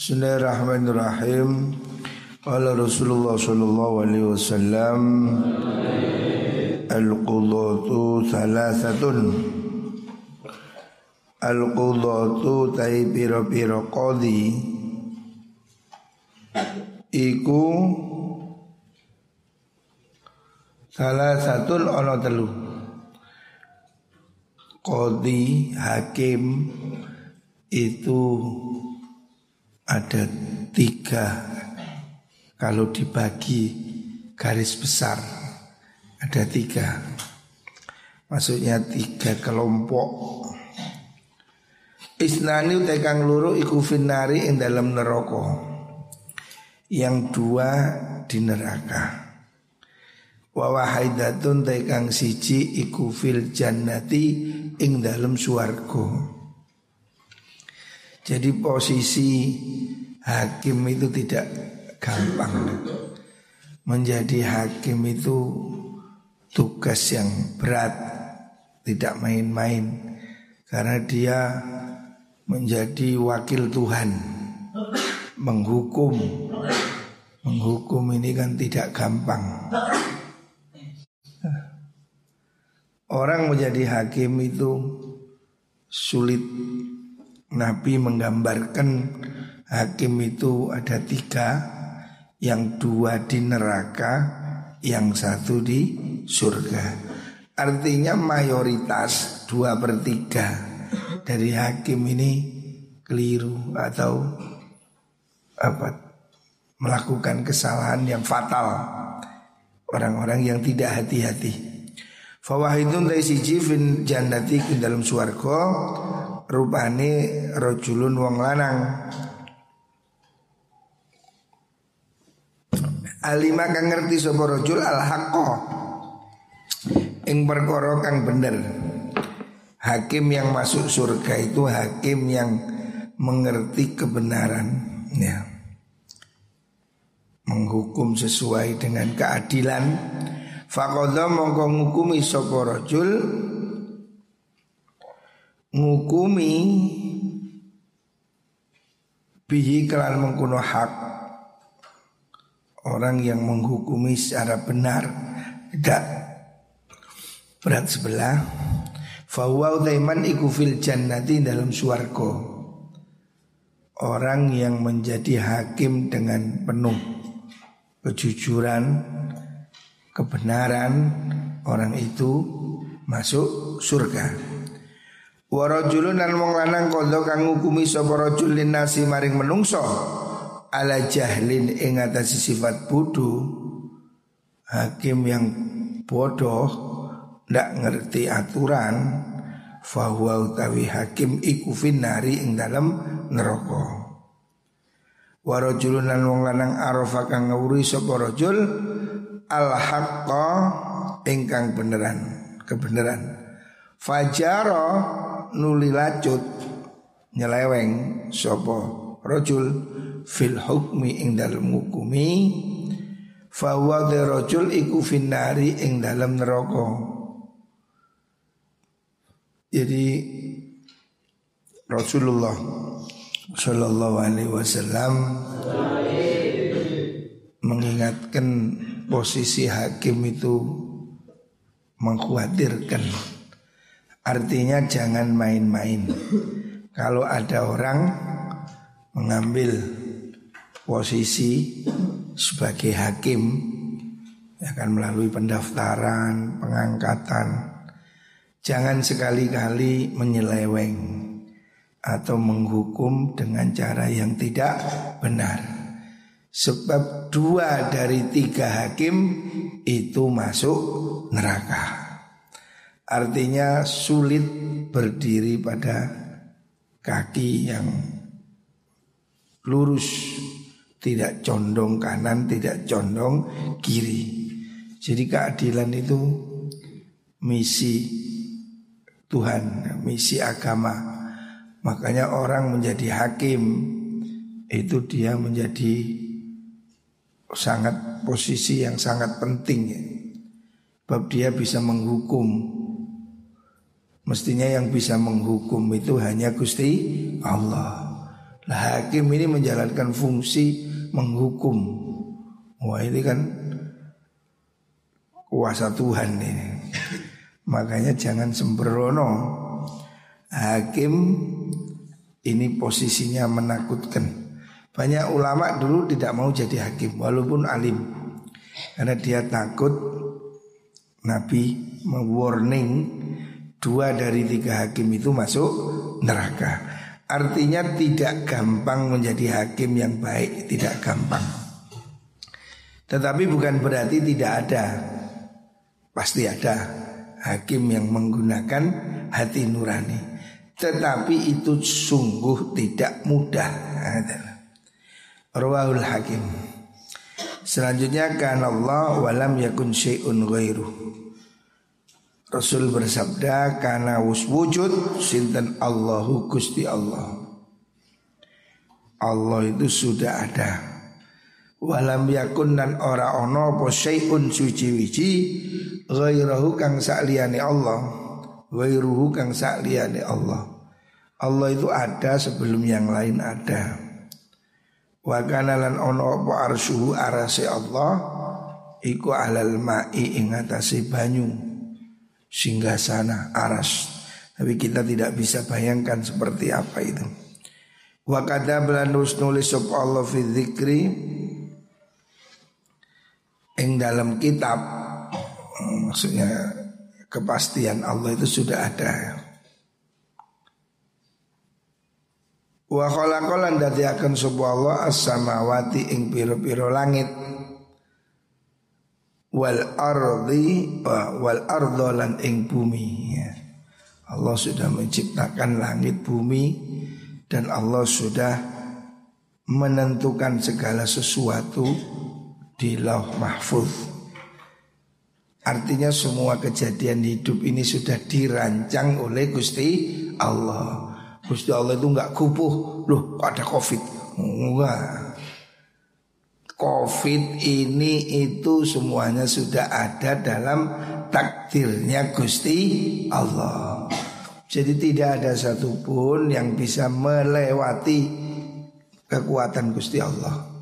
Bismillahirrahmanirrahim. Qala Rasulullah sallallahu alaihi wasallam Al-qudatu thalathatun. Al-qudatu tai piro-piro qadi Iku Salah satu ono telu. Qadi, hakim Itu ada tiga Kalau dibagi garis besar Ada tiga Maksudnya tiga kelompok Isnani utekang luru iku finari ing dalam neraka. Yang dua di neraka. Wa wahidatun tekang siji iku fil jannati ing dalam suarga. Jadi posisi hakim itu tidak gampang. Menjadi hakim itu tugas yang berat, tidak main-main. Karena dia menjadi wakil Tuhan menghukum menghukum ini kan tidak gampang orang menjadi hakim itu sulit Nabi menggambarkan hakim itu ada tiga. Yang dua di neraka yang satu di surga. Artinya mayoritas dua per tiga dari hakim ini keliru atau apa melakukan kesalahan yang fatal. Orang-orang yang tidak hati-hati. Fawahidun dari siji fin jannati dalam suarga rupane rojulun wong lanang. Alima kang ngerti sapa rojul al haqqo ing perkara kang bener. Hakim yang masuk surga itu hakim yang mengerti kebenaran ya. Menghukum sesuai dengan keadilan Fakoda mongko ngukumi sapa rajul ngukumi bihi kelan mengkuno hak orang yang menghukumi secara benar. Tidak. Berat sebelah. Fahuwa utaiman iku fil jannati dalam suarko Orang yang menjadi hakim dengan penuh kejujuran, kebenaran Orang itu masuk surga Warajulun dan wong lanang kondo kang ngukumi sapa rajul nasi maring menungso ala jahlin ing atase sifat bodoh hakim yang bodoh ndak ngerti aturan fahuwa utawi hakim iku finari ing dalam neraka. Warajulun lan wong lanang arafa kang ngawuri sapa rajul al haqqa ingkang beneran kebenaran fajara nuli lacut nyeleweng sapa rajul fil hukmi ing dalam hukumi fahuwa rajul iku finari ing dalam neraka jadi Rasulullah Shallallahu Alaihi Wasallam mengingatkan posisi hakim itu mengkhawatirkan. Artinya jangan main-main. Kalau ada orang mengambil posisi sebagai hakim akan melalui pendaftaran, pengangkatan, Jangan sekali-kali menyeleweng atau menghukum dengan cara yang tidak benar. Sebab dua dari tiga hakim itu masuk neraka. Artinya sulit berdiri pada kaki yang lurus, tidak condong kanan, tidak condong kiri. Jadi keadilan itu misi Tuhan, misi agama. Makanya orang menjadi hakim itu dia menjadi sangat posisi yang sangat penting ya. Sebab dia bisa menghukum. Mestinya yang bisa menghukum itu hanya Gusti Allah. Nah, hakim ini menjalankan fungsi menghukum. Wah ini kan kuasa Tuhan ini. Makanya jangan sembrono. Hakim ini posisinya menakutkan. Banyak ulama dulu tidak mau jadi hakim walaupun alim. Karena dia takut Nabi mewarning dua dari tiga hakim itu masuk neraka. Artinya tidak gampang menjadi hakim yang baik, tidak gampang. Tetapi bukan berarti tidak ada. Pasti ada hakim yang menggunakan hati nurani. Tetapi itu sungguh tidak mudah. Rawahul Hakim. Selanjutnya kan Allah walam yakun syai'un ghairuh. Rasul bersabda karena wujud sinten Allahu Gusti Allah. Allah itu sudah ada. Walam yakun dan ora ono apa syai'un suci wiji ghairahu kang sakliyane Allah. Ghairuhu kang sakliyane Allah. Allah itu ada sebelum yang lain ada. Wa kana lan ono apa arsyuhu arase Allah iku alal ma'i ing banyu singgah sana aras. Tapi kita tidak bisa bayangkan seperti apa itu. Wa kada nulis sop Allah fi dzikri ing dalam kitab maksudnya kepastian Allah itu sudah ada. Wa khalaqalan dadi akan Allah as-samawati ing piro-piro langit wal ardi wal ardolan ing bumi ya. Allah sudah menciptakan langit bumi dan Allah sudah menentukan segala sesuatu di lauh mahfuz. Artinya semua kejadian hidup ini sudah dirancang oleh Gusti Allah. Gusti Allah itu nggak kupuh, loh ada covid, enggak. Covid ini itu semuanya sudah ada dalam takdirnya Gusti Allah. Jadi tidak ada satupun yang bisa melewati kekuatan Gusti Allah.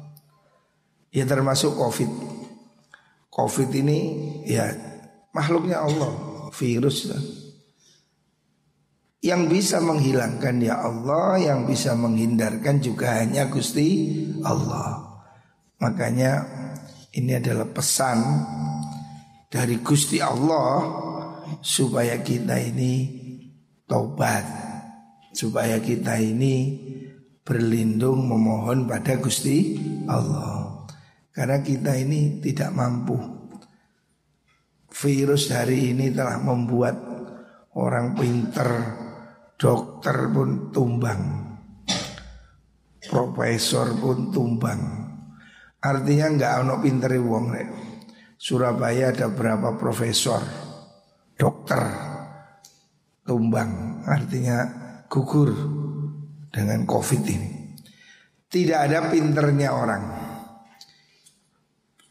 Ya termasuk Covid. Covid ini ya makhluknya Allah, virus. Yang bisa menghilangkan ya Allah, yang bisa menghindarkan juga hanya Gusti Allah. Makanya ini adalah pesan dari Gusti Allah supaya kita ini taubat, supaya kita ini berlindung memohon pada Gusti Allah. Karena kita ini tidak mampu. Virus hari ini telah membuat orang pinter, dokter pun tumbang, profesor pun tumbang. Artinya nggak ono pinter wong rek. Surabaya ada berapa profesor, dokter, tumbang, artinya gugur dengan covid ini. Tidak ada pinternya orang.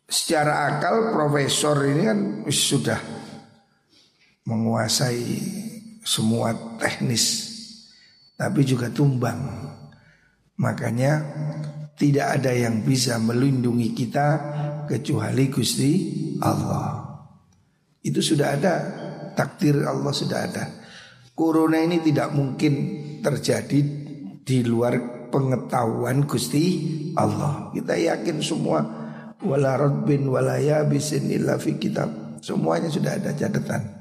Secara akal profesor ini kan sudah menguasai semua teknis, tapi juga tumbang. Makanya tidak ada yang bisa melindungi kita kecuali Gusti Allah. Itu sudah ada, takdir Allah sudah ada. Corona ini tidak mungkin terjadi di luar pengetahuan Gusti Allah. Kita yakin semua wala radbin wala yabisin illa fi kitab. Semuanya sudah ada catatan.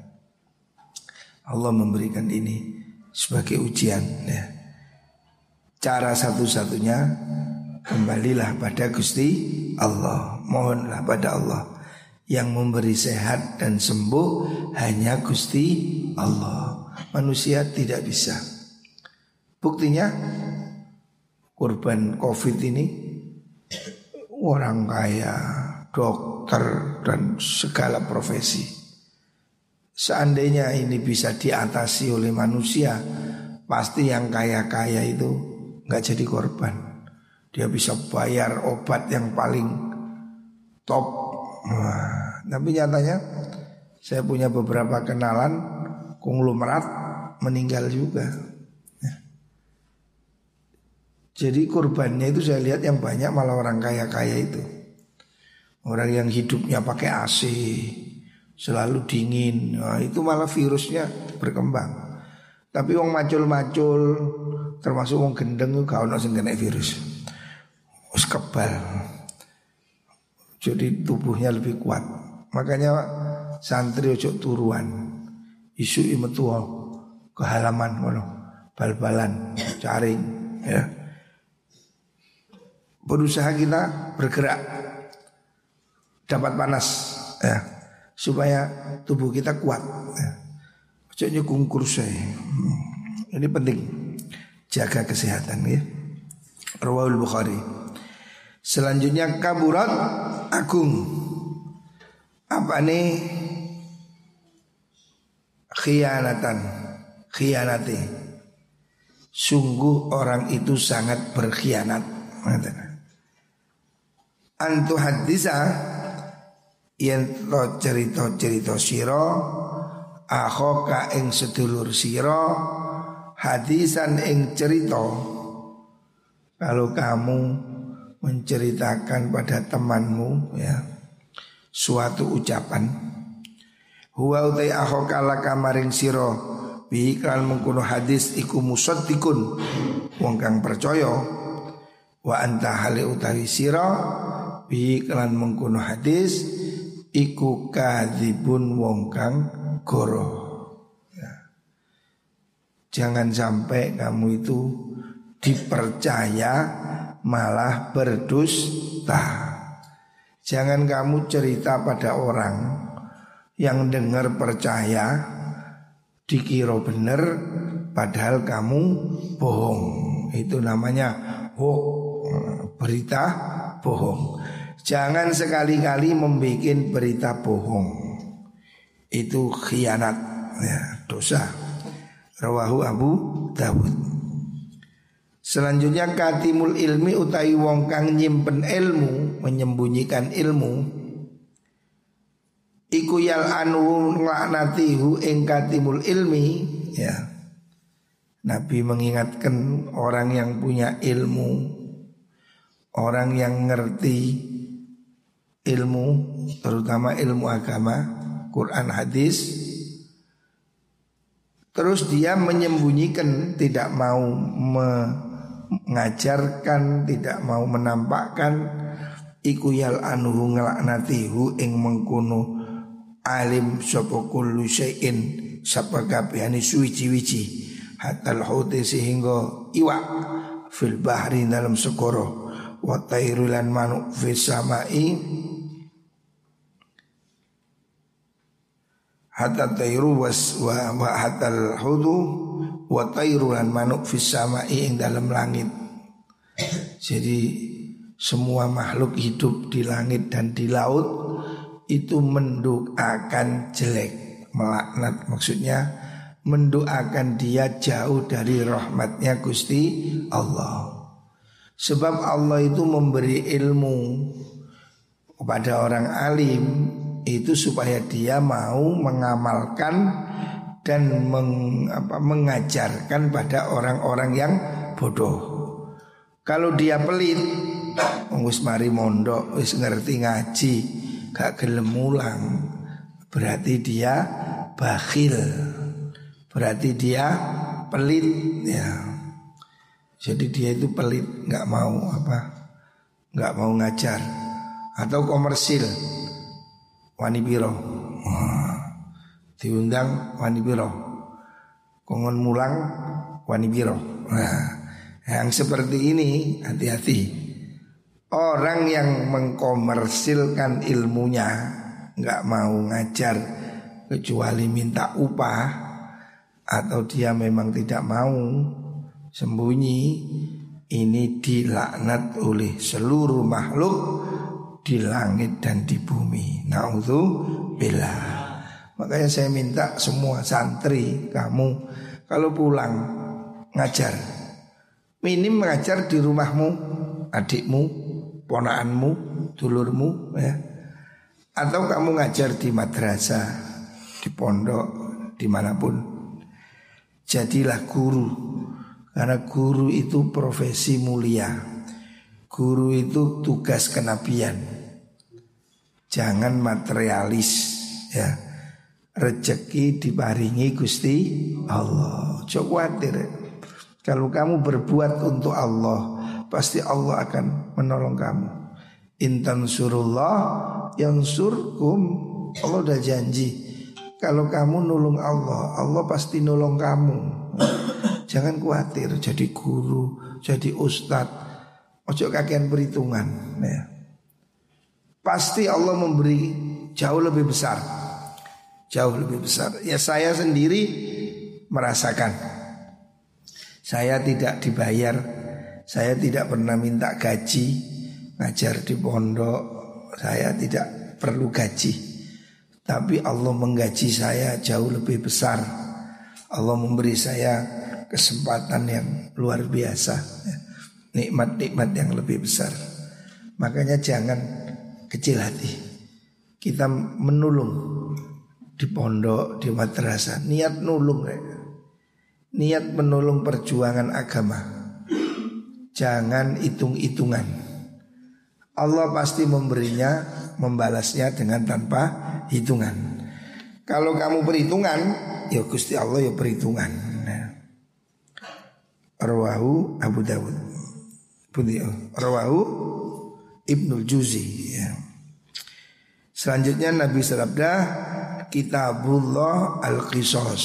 Allah memberikan ini sebagai ujian ya. Cara satu-satunya Kembalilah pada Gusti Allah. Mohonlah pada Allah Yang memberi sehat dan sembuh Hanya Gusti Allah. Manusia tidak bisa. Buktinya Korban covid ini Orang kaya Dokter Dan segala profesi. Seandainya ini bisa diatasi oleh manusia Pasti yang kaya-kaya itu nggak jadi korban dia bisa bayar obat yang paling top. Nah, tapi nyatanya saya punya beberapa kenalan konglomerat meninggal juga. Ya. Jadi kurbannya itu saya lihat yang banyak malah orang kaya-kaya itu. Orang yang hidupnya pakai AC, selalu dingin, nah, itu malah virusnya berkembang. Tapi wong macul-macul, termasuk wong gendeng gak ono sing kena virus. Us kebal. Jadi tubuhnya lebih kuat. Makanya santri ojo turuan. Isu metu ke halaman ngono, bal-balan, caring ya berusaha kita bergerak dapat panas ya supaya tubuh kita kuat ya. Coknya kungkur saya. Hmm. Ini penting jaga kesehatan ya. Rawal Bukhari. Selanjutnya kaburat agung. Apa nih? Khianatan, khianati. Sungguh orang itu sangat berkhianat antu hadisa yen to cerita-cerita sira akhoka ing sedulur sira hadisan ing cerita kalau kamu menceritakan pada temanmu ya suatu ucapan huwa utai akhoka laka maring sira bi mengkuno hadis iku musaddiqun wong kang percaya wa anta hale utawi sira bi kelan mengkono hadis iku kadzibun wong kang goro. Ya. Jangan sampai kamu itu dipercaya malah berdusta. Jangan kamu cerita pada orang yang dengar percaya dikira benar padahal kamu bohong. Itu namanya hoax, berita bohong. Jangan sekali-kali membuat berita bohong. Itu khianat, ya, dosa. Rawahu Abu Dawud. Selanjutnya katimul ilmi utai wong kang nyimpen ilmu, menyembunyikan ilmu. Iku yal anu nglaknatihu ing katimul ilmi, ya. Nabi mengingatkan orang yang punya ilmu, orang yang ngerti ilmu terutama ilmu agama Quran hadis terus dia menyembunyikan tidak mau mengajarkan tidak mau menampakkan iku yal anuhu nglaknatihu ing mengkuno alim sapa kullu syai'in sapa kabehane suwi-wici hatal hauti sehingga iwak fil bahri dalam sekoro wa tairulan manuk fis samai. Hatta tayru was wa, wa hatal hudu wa manuk fis samai ing dalam langit. Jadi semua makhluk hidup di langit dan di laut itu mendoakan jelek, melaknat maksudnya mendoakan dia jauh dari rahmatnya Gusti Allah. Sebab Allah itu memberi ilmu kepada orang alim itu supaya dia mau mengamalkan dan meng, apa, mengajarkan pada orang-orang yang bodoh. Kalau dia pelit, wis mari mondok, wis ngerti ngaji, gak gelem mulang, berarti dia bakhil. Berarti dia pelit ya. Jadi dia itu pelit, nggak mau apa, nggak mau ngajar atau komersil wani biro. Diundang wani biro. Kongon mulang wani biro. Nah, yang seperti ini hati-hati. Orang yang mengkomersilkan ilmunya nggak mau ngajar kecuali minta upah atau dia memang tidak mau sembunyi ini dilaknat oleh seluruh makhluk di langit dan di bumi. bila. Makanya saya minta semua santri kamu kalau pulang ngajar minim mengajar di rumahmu, adikmu, ponaanmu, dulurmu ya. Atau kamu ngajar di madrasah, di pondok, di mana pun. Jadilah guru Karena guru itu profesi mulia. Guru itu tugas kenabian. Jangan materialis ya. Rezeki diparingi Gusti Allah. Coba khawatir. Kalau kamu berbuat untuk Allah, pasti Allah akan menolong kamu. Intan surullah yang surkum. Allah udah janji. Kalau kamu nulung Allah, Allah pasti nulung kamu. Jangan khawatir jadi guru, jadi ustadz. Ojo kakian perhitungan. Ya. Pasti Allah memberi jauh lebih besar. Jauh lebih besar. Ya saya sendiri merasakan. Saya tidak dibayar. Saya tidak pernah minta gaji. Ngajar di pondok. Saya tidak perlu gaji. Tapi Allah menggaji saya jauh lebih besar. Allah memberi saya kesempatan yang luar biasa. Nikmat-nikmat yang lebih besar. Makanya jangan kecil hati. Kita menulung di pondok, di madrasah, niat nulung ya. Niat menolong perjuangan agama. Jangan hitung-hitungan. Allah pasti memberinya, membalasnya dengan tanpa hitungan. Kalau kamu perhitungan, ya Gusti Allah ya perhitungan. Arwahu Abu Dawud. Beliau Rawahu Ibnul Juzi ya. Selanjutnya Nabi sabda Kitabullah Al-Qisas.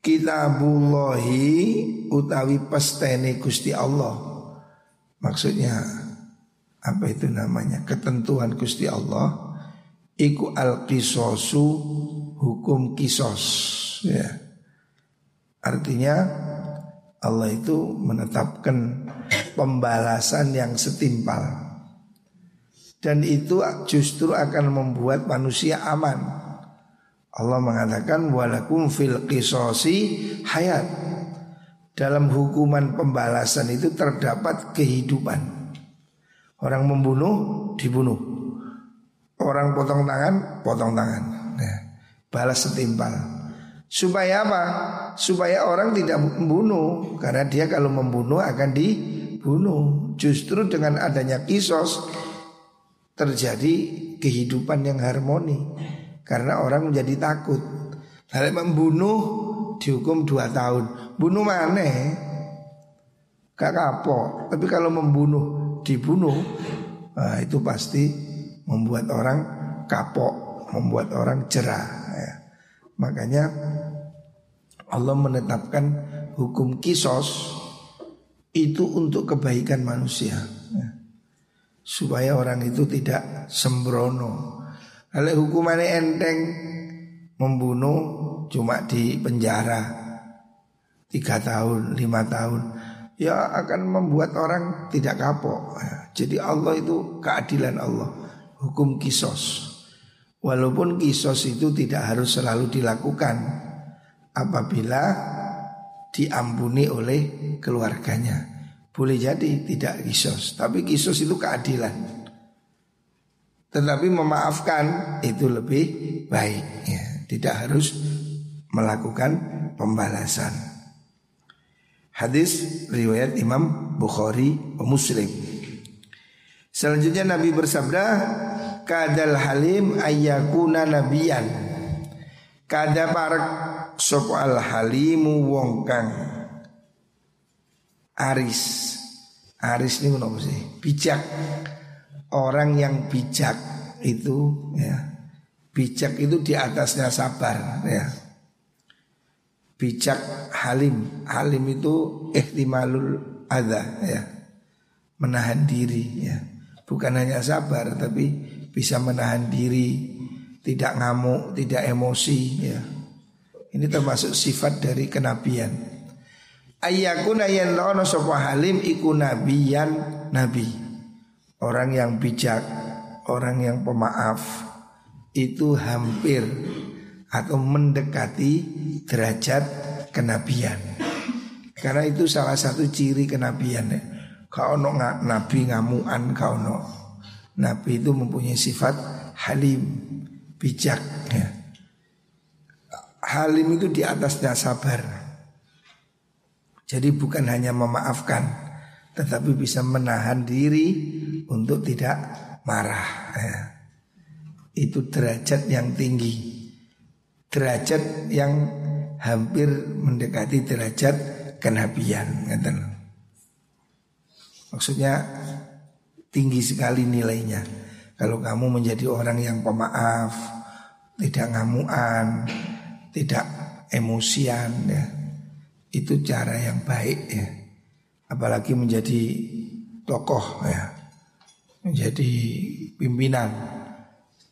Kitabullahi utawi pestene Gusti Allah. Maksudnya apa itu namanya? Ketentuan Gusti Allah. Iku al kisosu hukum kisos. Ya. Artinya Allah itu menetapkan pembalasan yang setimpal dan itu justru akan membuat manusia aman. Allah mengatakan walakum fil qisasi hayat. Dalam hukuman pembalasan itu terdapat kehidupan. Orang membunuh dibunuh. Orang potong tangan, potong tangan. Nah, balas setimpal. Supaya apa? Supaya orang tidak membunuh Karena dia kalau membunuh akan dibunuh Justru dengan adanya kisos Terjadi kehidupan yang harmoni Karena orang menjadi takut Kalau membunuh dihukum dua tahun Bunuh mana? Gak kapok Tapi kalau membunuh dibunuh nah, Itu pasti membuat orang kapok Membuat orang cerah ya. Makanya Allah menetapkan hukum kisos itu untuk kebaikan manusia ya. Supaya orang itu tidak sembrono. Kalau hukumannya enteng membunuh cuma di penjara tiga tahun, lima tahun, ya akan membuat orang tidak kapok. Jadi Allah itu keadilan Allah, hukum kisos. Walaupun kisos itu tidak harus selalu dilakukan apabila diampuni oleh keluarganya. Boleh jadi tidak kisos, tapi kisos itu keadilan. Tetapi memaafkan itu lebih baik ya. Tidak harus melakukan pembalasan. Hadis riwayat Imam Bukhari Muslim. Selanjutnya Nabi bersabda, kadal halim ayakuna nabiyan kada parak sop al halimu wong kang aris. Aris ini apa sih? Bijak. Orang yang bijak itu ya. Bijak itu di atasnya sabar ya. Bijak halim. Halim itu ihtimalul ada ya. Menahan diri ya. Bukan hanya sabar tapi bisa menahan diri, tidak ngamuk, tidak emosi ya. Ini termasuk sifat dari kenabian. Ayyakuna yanlono sapa halim iku nabiyan nabi. Orang yang bijak, orang yang pemaaf itu hampir atau mendekati derajat kenabian. Karena itu salah satu ciri kenabian ya. Kau no nabi ngamuan kau no Nabi itu mempunyai sifat halim, bijak ya. Halim itu di atasnya sabar. Jadi bukan hanya memaafkan, tetapi bisa menahan diri untuk tidak marah. Ya. Itu derajat yang tinggi, derajat yang hampir mendekati derajat kenabian. Maksudnya tinggi sekali nilainya. Kalau kamu menjadi orang yang pemaaf, tidak ngamuan, tidak emosian ya itu cara yang baik ya. Apalagi menjadi tokoh ya. Menjadi pimpinan.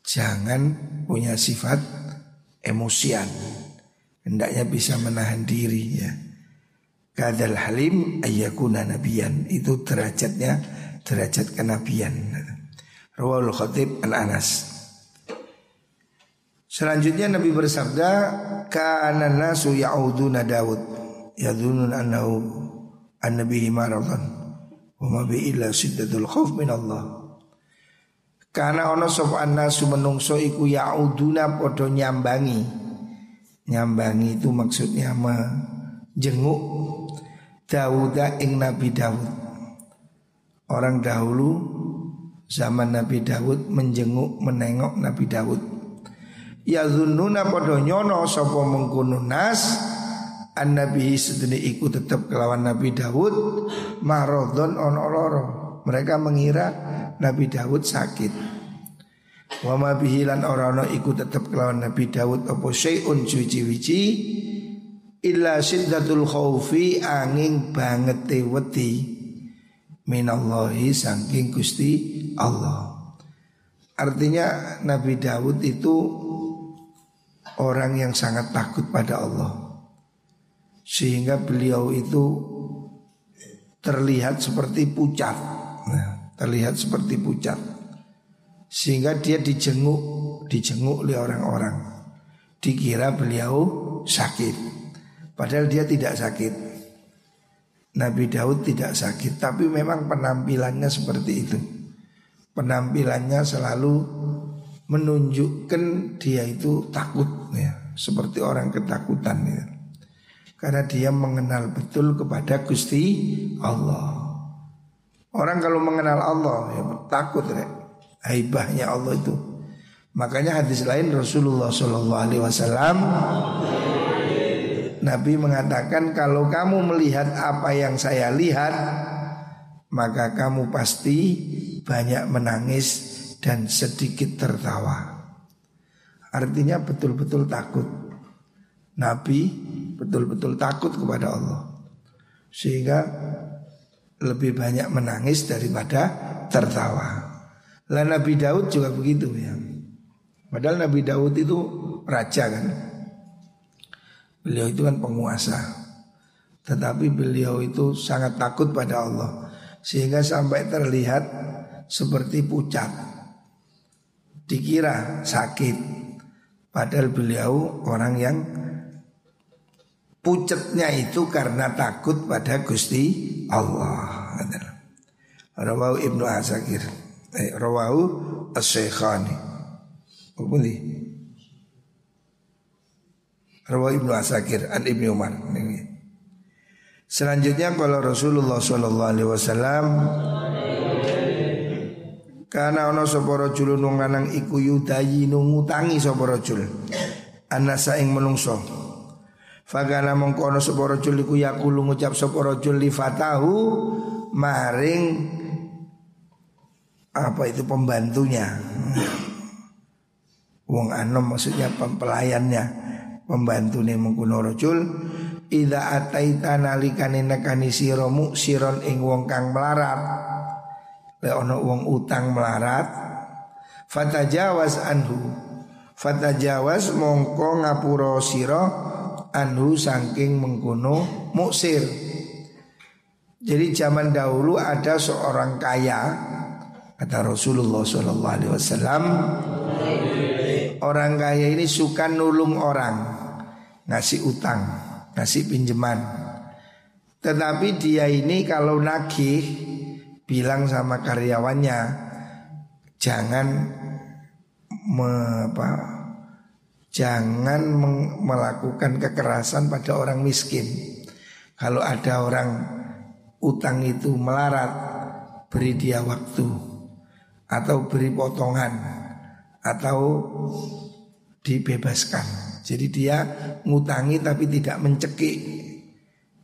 Jangan punya sifat emosian. Hendaknya bisa menahan diri ya. Kadal halim ayakuna nabiyan. Itu derajatnya derajat kenabian. Rawal Khatib An Anas. Selanjutnya Nabi bersabda, "Kana nasu ya'uduna Daud." Yadhunun annahu annabihi maradan wa ma bi illa siddatul khauf min Allah. Karena ono sop annasu menungso iku yauduna podo nyambangi. Nyambangi itu maksudnya menjenguk Dawuda ing Nabi Dawud. Orang dahulu zaman Nabi Dawud menjenguk menengok Nabi Dawud. Ya zununa podo nyono sopo mengkuno nas an nabi sedene iku tetap kelawan Nabi Dawud marodon on loro. Mereka mengira Nabi Dawud sakit. Wa ma bihilan orano iku tetap kelawan Nabi Dawud apa syai'un suci-wici illa siddatul khaufi angin banget wedi minallahi saking Gusti Allah. Artinya Nabi Dawud itu orang yang sangat takut pada Allah sehingga beliau itu terlihat seperti pucat. Nah, terlihat seperti pucat. Sehingga dia dijenguk dijenguk oleh orang-orang. Dikira beliau sakit. Padahal dia tidak sakit. Nabi Daud tidak sakit. Tapi memang penampilannya seperti itu. Penampilannya selalu menunjukkan dia itu takut ya. Seperti orang ketakutan ya. Karena dia mengenal betul kepada Gusti Allah. Orang kalau mengenal Allah ya takut ya. Haibahnya Allah itu. Makanya hadis lain Rasulullah Shallallahu Alaihi Wasallam Nabi mengatakan kalau kamu melihat apa yang saya lihat Maka kamu pasti banyak menangis dan sedikit tertawa. Artinya betul-betul takut. Nabi betul-betul takut kepada Allah sehingga lebih banyak menangis daripada tertawa. Lah Nabi Daud juga begitu ya. Padahal Nabi Daud itu raja kan. Beliau itu kan penguasa. Tetapi beliau itu sangat takut pada Allah sehingga sampai terlihat seperti pucat. Dikira sakit. Padahal beliau orang yang Pucetnya itu karena takut pada Gusti Allah. Rawahu Ibnu Asakir. Eh, rawahu As-Syekhani. Apa ini? Ibnu Asakir an Ibnu Umar. Selanjutnya kalau Rasulullah Shallallahu Alaihi Wasallam karena ono sapa rajul nung lanang iku yudayi ngutangi sapa rajul anasa ing menungso Fagana mengkono sapa rajul iku yaqulu ngucap sapa rajul li fatahu maring apa itu pembantunya. Wong anom maksudnya pelayannya nih mengkuno rojul Ida ataita nalikane nekani sira siron ing wong kang melarat Le ono wong utang melarat Fatajawaz anhu Fatajawaz mongko ngapuro siro anhu saking mengkuno muksir. Jadi zaman dahulu ada seorang kaya kata Rasulullah Shallallahu Alaihi Wasallam orang kaya ini suka nulung orang ngasih utang ngasih pinjaman tetapi dia ini kalau nagih bilang sama karyawannya jangan me, apa, Jangan melakukan kekerasan pada orang miskin Kalau ada orang utang itu melarat, beri dia waktu atau beri potongan atau dibebaskan. Jadi dia ngutangi tapi tidak mencekik.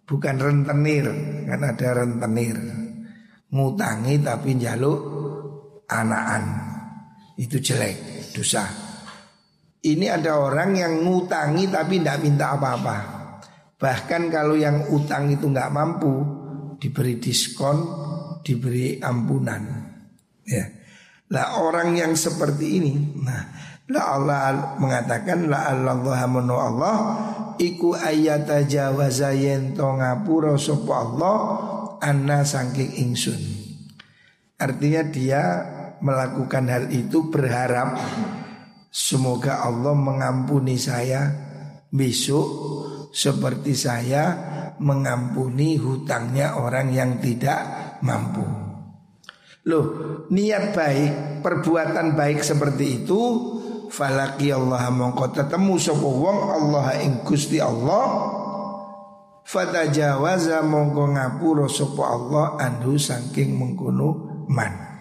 Bukan rentenir, kan ada rentenir. Ngutangi tapi jaluk anaan. Itu jelek, dosa. Ini ada orang yang ngutangi tapi tidak minta apa-apa. Bahkan kalau yang utang itu nggak mampu, diberi diskon, diberi ampunan. Ya. Lah orang yang seperti ini, nah, la Allah mengatakan la Allah manu Allah iku ayata jawaza yen to ngapura sapa Allah anna saking ingsun. Artinya dia melakukan hal itu berharap semoga Allah mengampuni saya besok seperti saya mengampuni hutangnya orang yang tidak mampu. Loh, niat baik, perbuatan baik seperti itu falaki Allah mongko tetemu sapa wong Allah ing Gusti Allah fatajawaza mongko ngapura sapa Allah anhu saking mengkono man.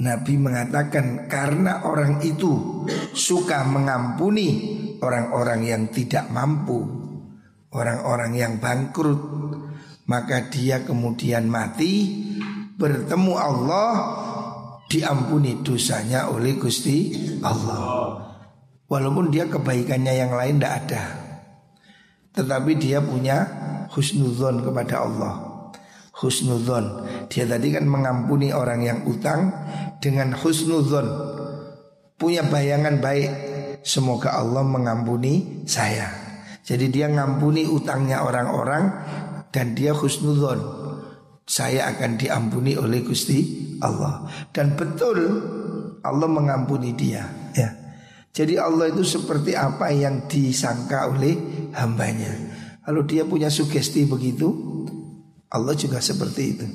Nabi mengatakan karena orang itu suka mengampuni orang-orang yang tidak mampu, orang-orang yang bangkrut, maka dia kemudian mati bertemu Allah diampuni dosanya oleh Gusti Allah. Walaupun dia kebaikannya yang lain tidak ada. Tetapi dia punya husnuzon kepada Allah. Husnuzon. Dia tadi kan mengampuni orang yang utang dengan husnuzon. Punya bayangan baik. Semoga Allah mengampuni saya. Jadi dia ngampuni utangnya orang-orang dan dia husnuzon saya akan diampuni oleh Gusti Allah dan betul Allah mengampuni dia ya jadi Allah itu seperti apa yang disangka oleh hambanya kalau dia punya sugesti begitu Allah juga seperti itu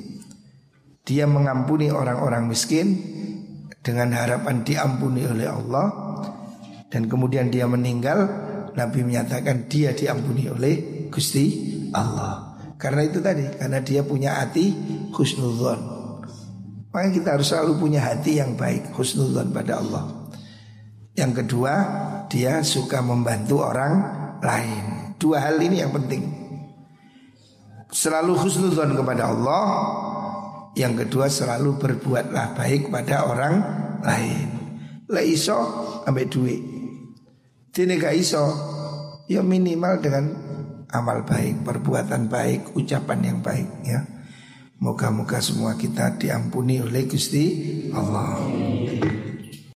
dia mengampuni orang-orang miskin dengan harapan diampuni oleh Allah dan kemudian dia meninggal Nabi menyatakan dia diampuni oleh Gusti Allah karena itu tadi, karena dia punya hati husnudzon. Makanya kita harus selalu punya hati yang baik, husnudzon pada Allah. Yang kedua, dia suka membantu orang lain. Dua hal ini yang penting. Selalu husnudzon kepada Allah. Yang kedua selalu berbuatlah baik pada orang lain. La iso ambek duit. Dene gak iso ya minimal dengan amal baik, perbuatan baik, ucapan yang baik ya. Moga-moga semua kita diampuni oleh Gusti Allah.